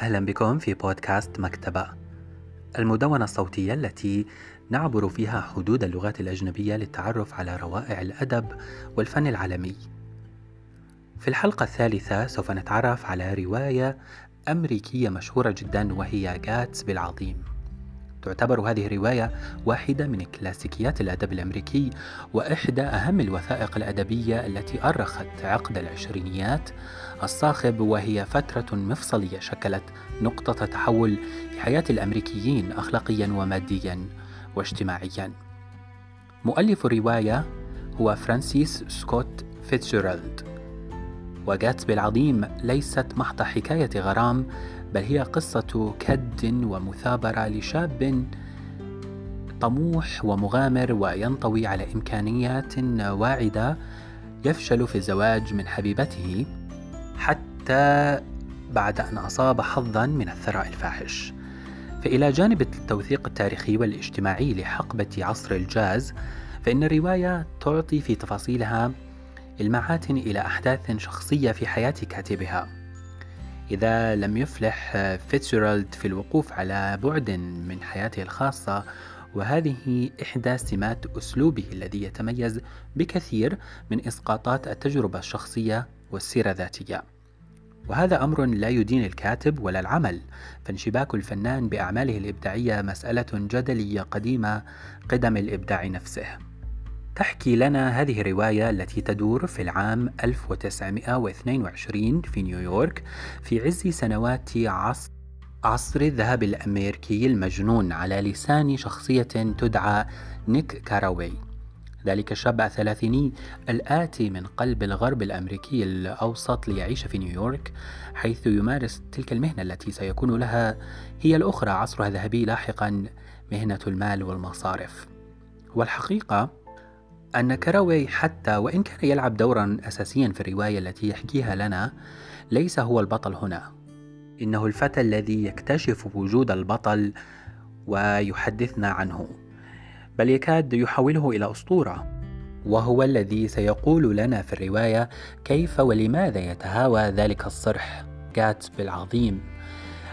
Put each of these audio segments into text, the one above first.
أهلا بكم في بودكاست مكتبة المدونة الصوتية التي نعبر فيها حدود اللغات الأجنبية للتعرف على روائع الأدب والفن العالمي. في الحلقة الثالثة سوف نتعرف على رواية أمريكية مشهورة جدا وهي جاتسبي العظيم. تعتبر هذه الرواية واحدة من كلاسيكيات الأدب الأمريكي وإحدى أهم الوثائق الأدبية التي أرخت عقد العشرينيات الصاخب وهي فترة مفصلية شكلت نقطة تحول في حياة الأمريكيين أخلاقيا وماديا واجتماعيا. مؤلف الرواية هو فرانسيس سكوت فيتزجيرالد وجاتسبي العظيم ليست محض حكاية غرام بل هي قصة كد ومثابرة لشاب طموح ومغامر وينطوي على إمكانيات واعدة يفشل في الزواج من حبيبته حتى بعد أن أصاب حظا من الثراء الفاحش. فإلى جانب التوثيق التاريخي والاجتماعي لحقبة عصر الجاز فإن الرواية تعطي في تفاصيلها المعات إلى أحداث شخصية في حياة كاتبها. إذا لم يفلح فيتزجيرالد في الوقوف على بعد من حياته الخاصة وهذه إحدى سمات أسلوبه الذي يتميز بكثير من إسقاطات التجربة الشخصية والسيرة الذاتية. وهذا أمر لا يدين الكاتب ولا العمل، فانشباك الفنان بأعماله الإبداعية مسألة جدلية قديمة قدم الإبداع نفسه. تحكي لنا هذه الرواية التي تدور في العام 1922 في نيويورك في عز سنوات عصر عصر الذهب الأمريكي المجنون على لسان شخصية تدعى نيك كاراوي. ذلك الشاب الثلاثيني الآتي من قلب الغرب الأمريكي الأوسط ليعيش في نيويورك حيث يمارس تلك المهنة التي سيكون لها هي الأخرى عصرها الذهبي لاحقا مهنة المال والمصارف. والحقيقة أن كراوي حتى وإن كان يلعب دورا أساسيا في الرواية التي يحكيها لنا ليس هو البطل هنا. إنه الفتى الذي يكتشف وجود البطل ويحدثنا عنه. بل يكاد يحوله إلى أسطورة. وهو الذي سيقول لنا في الرواية كيف ولماذا يتهاوى ذلك الصرح جاتسبي العظيم.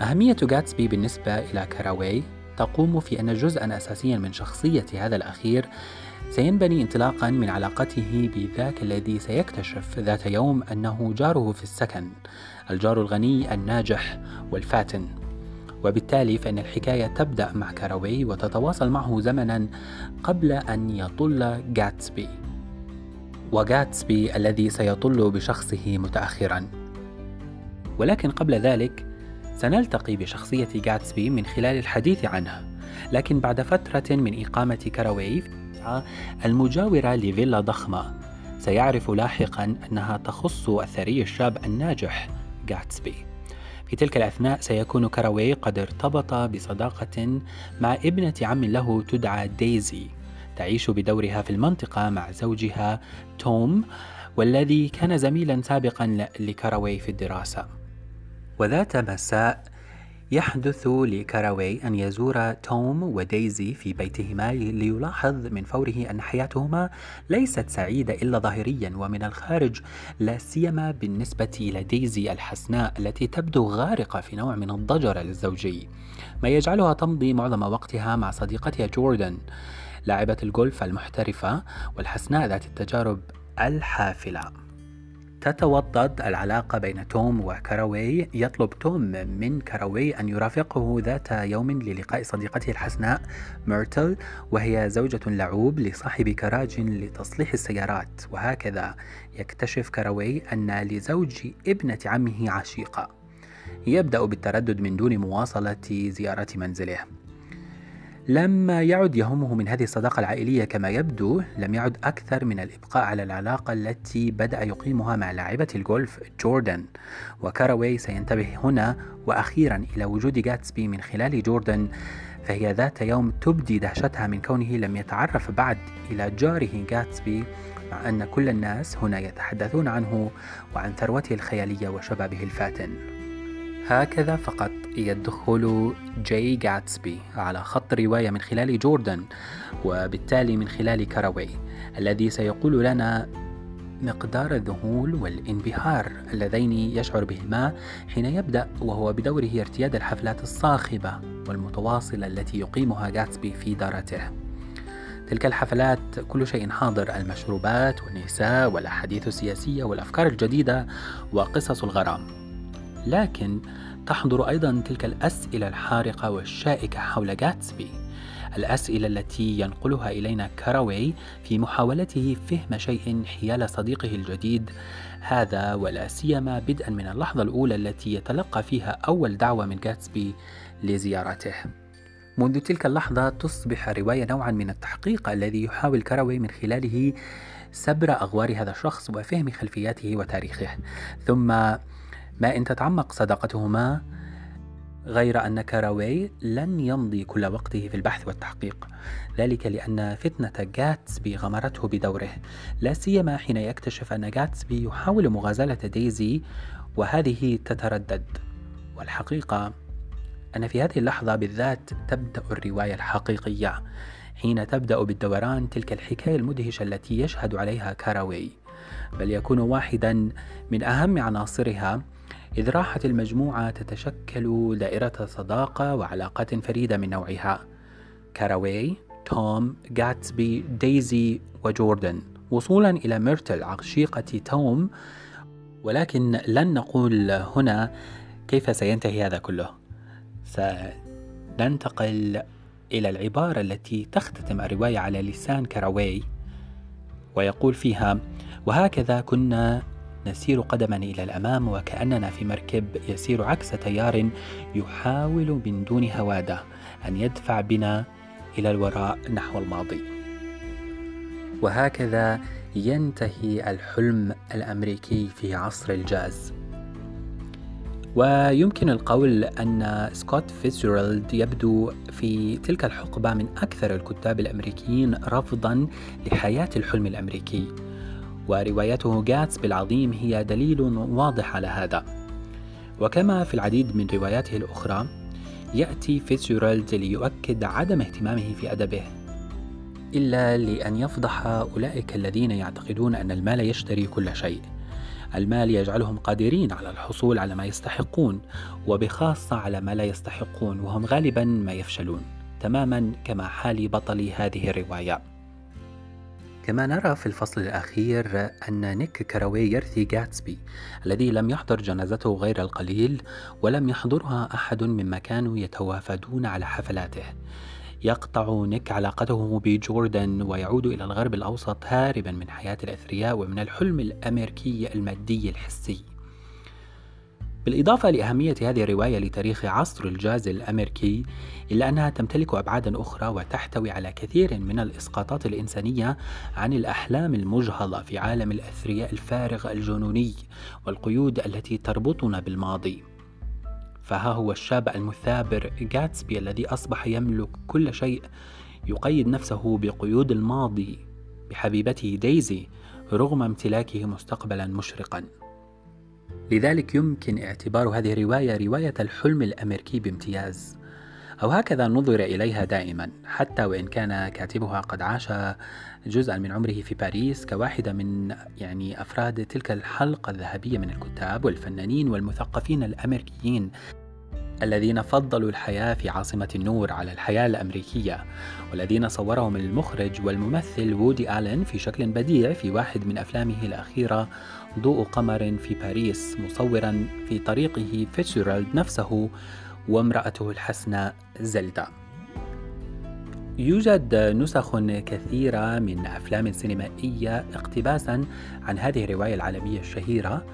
أهمية جاتسبي بالنسبة إلى كاراوي تقوم في أن جزءا أساسيا من شخصية هذا الأخير سينبني انطلاقا من علاقته بذاك الذي سيكتشف ذات يوم أنه جاره في السكن الجار الغني الناجح والفاتن. وبالتالي فإن الحكاية تبدأ مع كاراوي وتتواصل معه زمنا قبل أن يطل جاتسبي وجاتسبي الذي سيطل بشخصه متأخرا. ولكن قبل ذلك سنلتقي بشخصية جاتسبي من خلال الحديث عنه لكن بعد فترة من إقامة كاراوي المجاورة لفيلا ضخمة. سيعرف لاحقا أنها تخص الثري الشاب الناجح جاتسبي. في تلك الأثناء سيكون كاراوي قد ارتبط بصداقة مع ابنة عم له تدعى دايزي تعيش بدورها في المنطقة مع زوجها توم والذي كان زميلا سابقا لكاراوي في الدراسة. وذات مساء يحدث لكاراوي أن يزور توم ودايزي في بيتهما ليلاحظ من فوره أن حياتهما ليست سعيدة إلا ظاهريا ومن الخارج لا سيما بالنسبة إلى دايزي الحسناء التي تبدو غارقة في نوع من الضجر الزوجي. ما يجعلها تمضي معظم وقتها مع صديقتها جوردن لاعبة الجولف المحترفة والحسناء ذات التجارب الحافلة. تتوطد العلاقة بين توم وكاراوي. يطلب توم من كاراوي أن يرافقه ذات يوم للقاء صديقته الحسناء ميرتل وهي زوجة لعوب لصاحب كراج لتصليح السيارات. وهكذا يكتشف كاراوي أن لزوج ابنة عمه عشيقة. يبدأ بالتردد من دون مواصلة زيارة منزله. لما يعد يهمه من هذه الصداقة العائلية كما يبدو لم يعد أكثر من الإبقاء على العلاقة التي بدأ يقيمها مع لاعبة الجولف جوردن. وكاراوي سينتبه هنا وأخيرا إلى وجود جاتسبي من خلال جوردن فهي ذات يوم تبدي دهشتها من كونه لم يتعرف بعد إلى جاره جاتسبي مع أن كل الناس هنا يتحدثون عنه وعن ثروته الخيالية وشبابه الفاتن. هكذا فقط يدخل جاي جاتسبي على خط الرواية من خلال جوردن وبالتالي من خلال كاراوي الذي سيقول لنا مقدار الذهول والانبهار اللذين يشعر بهما حين يبدأ وهو بدوره ارتياد الحفلات الصاخبة والمتواصلة التي يقيمها غاتسبي في دارته. تلك الحفلات كل شيء حاضر المشروبات والنساء والأحاديث السياسية والأفكار الجديدة وقصص الغرام. لكن تحضر أيضا تلك الأسئلة الحارقة والشائكة حول غاتسبي الأسئلة التي ينقلها إلينا كاراوي في محاولته فهم شيء حيال صديقه الجديد. هذا ولا سيما بدءا من اللحظة الأولى التي يتلقى فيها أول دعوة من غاتسبي لزيارته. منذ تلك اللحظة تصبح الرواية نوعا من التحقيق الذي يحاول كاراوي من خلاله سبر أغوار هذا الشخص وفهم خلفياته وتاريخه. ثم ما إن تتعمق صداقتهما غير أن كاراوي لن يمضي كل وقته في البحث والتحقيق. ذلك لأن فتنة جاتسبي غمرته بدوره لا سيما حين يكتشف أن جاتسبي يحاول مغازلة ديزي وهذه تتردد. والحقيقة أن في هذه اللحظة بالذات تبدأ الرواية الحقيقية حين تبدأ بالدوران تلك الحكاية المدهشة التي يشهد عليها كاراوي. بل يكون واحدا من أهم عناصرها إذ راحت المجموعة تتشكل دائرة صداقة وعلاقات فريدة من نوعها. كاراوي، توم، جاتسبي، ديزي وجوردن. وصولا إلى ميرتل عشيقة توم. ولكن لن نقول هنا كيف سينتهي هذا كله. سننتقل إلى العبارة التي تختتم الرواية على لسان كاراوي ويقول فيها وهكذا كنا نسير قدما إلى الأمام وكأننا في مركب يسير عكس تيار يحاول من دون هوادة أن يدفع بنا إلى الوراء نحو الماضي. وهكذا ينتهي الحلم الأمريكي في عصر الجاز. ويمكن القول أن سكوت فيتزجرالد يبدو في تلك الحقبة من أكثر الكتاب الأمريكيين رفضا لحياة الحلم الأمريكي. وروايته جاتسبي العظيم هي دليل واضح على هذا. وكما في العديد من رواياته الأخرى يأتي فيتزجرالد ليؤكد عدم اهتمامه في أدبه إلا لأن يفضح أولئك الذين يعتقدون أن المال يشتري كل شيء. المال يجعلهم قادرين على الحصول على ما يستحقون وبخاصة على ما لا يستحقون وهم غالبا ما يفشلون. تماما كما حال بطل هذه الرواية. كما نرى في الفصل الأخير أن نيك كاراوي يرثي جاتسبي الذي لم يحضر جنازته غير القليل ولم يحضرها أحد مما كانوا يتوافدون على حفلاته. يقطع نيك علاقته بجوردن ويعود إلى الغرب الأوسط هاربا من حياة الأثرياء ومن الحلم الأمريكي المادي الحسي. بالإضافة لأهمية هذه الرواية لتاريخ عصر الجاز الأمريكي إلا أنها تمتلك أبعادا أخرى وتحتوي على كثير من الإسقاطات الإنسانية عن الأحلام المجهضة في عالم الأثرياء الفارغ الجنوني والقيود التي تربطنا بالماضي. فها هو الشاب المثابر جاتسبي الذي أصبح يملك كل شيء يقيد نفسه بقيود الماضي بحبيبته دايزي رغم امتلاكه مستقبلا مشرقا. لذلك يمكن اعتبار هذه الرواية رواية الحلم الأمريكي بامتياز. أو هكذا نظر إليها دائما حتى وإن كان كاتبها قد عاش جزءا من عمره في باريس كواحدة من يعني أفراد تلك الحلقة الذهبية من الكتاب والفنانين والمثقفين الأمريكيين. الذين فضلوا الحياة في عاصمة النور على الحياة الأمريكية والذين صورهم المخرج والممثل وودي آلن في شكل بديع في واحد من أفلامه الأخيرة ضوء قمر في باريس مصورا في طريقه فيتشيرالد نفسه وامرأته الحسناء زلدا. يوجد نسخ كثيرة من أفلام سينمائية اقتباسا عن هذه الرواية العالمية الشهيرة.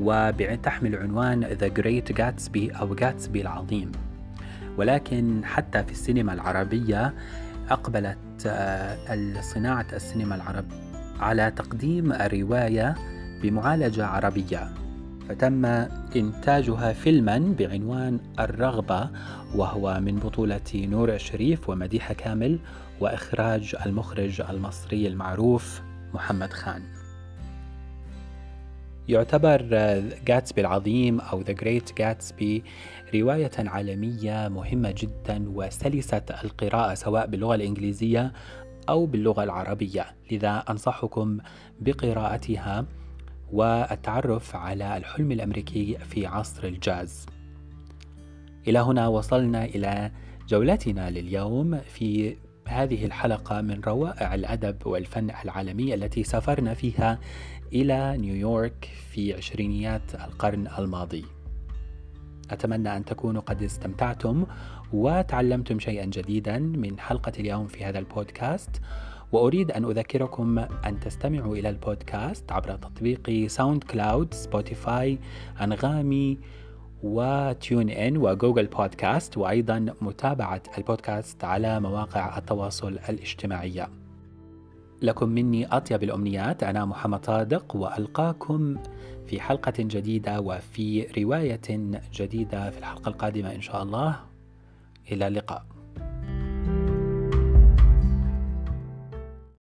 وتحمل عنوان The Great Gatsby أو Gatsby العظيم. ولكن حتى في السينما العربية أقبلت آه، صناعة السينما العربية على تقديم الرواية بمعالجة عربية. فتم إنتاجها فيلما بعنوان الرغبة وهو من بطولة نور الشريف ومديحة كامل وإخراج المخرج المصري المعروف محمد خان. يعتبر جاتسبي العظيم أو The Great Gatsby رواية عالمية مهمة جدا وسلسة القراءة سواء باللغة الإنجليزية أو باللغة العربية. لذا أنصحكم بقراءتها والتعرف على الحلم الأمريكي في عصر الجاز. إلى هنا وصلنا إلى جولتنا لليوم في هذه الحلقة من روائع الأدب والفن العالمي التي سافرنا فيها إلى نيويورك في عشرينيات القرن الماضي. أتمنى أن تكونوا قد استمتعتم وتعلمتم شيئا جديدا من حلقة اليوم في هذا البودكاست وأريد أن أذكركم أن تستمعوا إلى البودكاست عبر تطبيق SoundCloud Spotify أنغامي و TuneIn و Google Podcasts وأيضا متابعة البودكاست على مواقع التواصل الاجتماعية. لكم مني أطيب الأمنيات أنا محمد صادق وألقاكم في حلقة جديدة وفي رواية جديدة في الحلقة القادمة إن شاء الله. إلى اللقاء.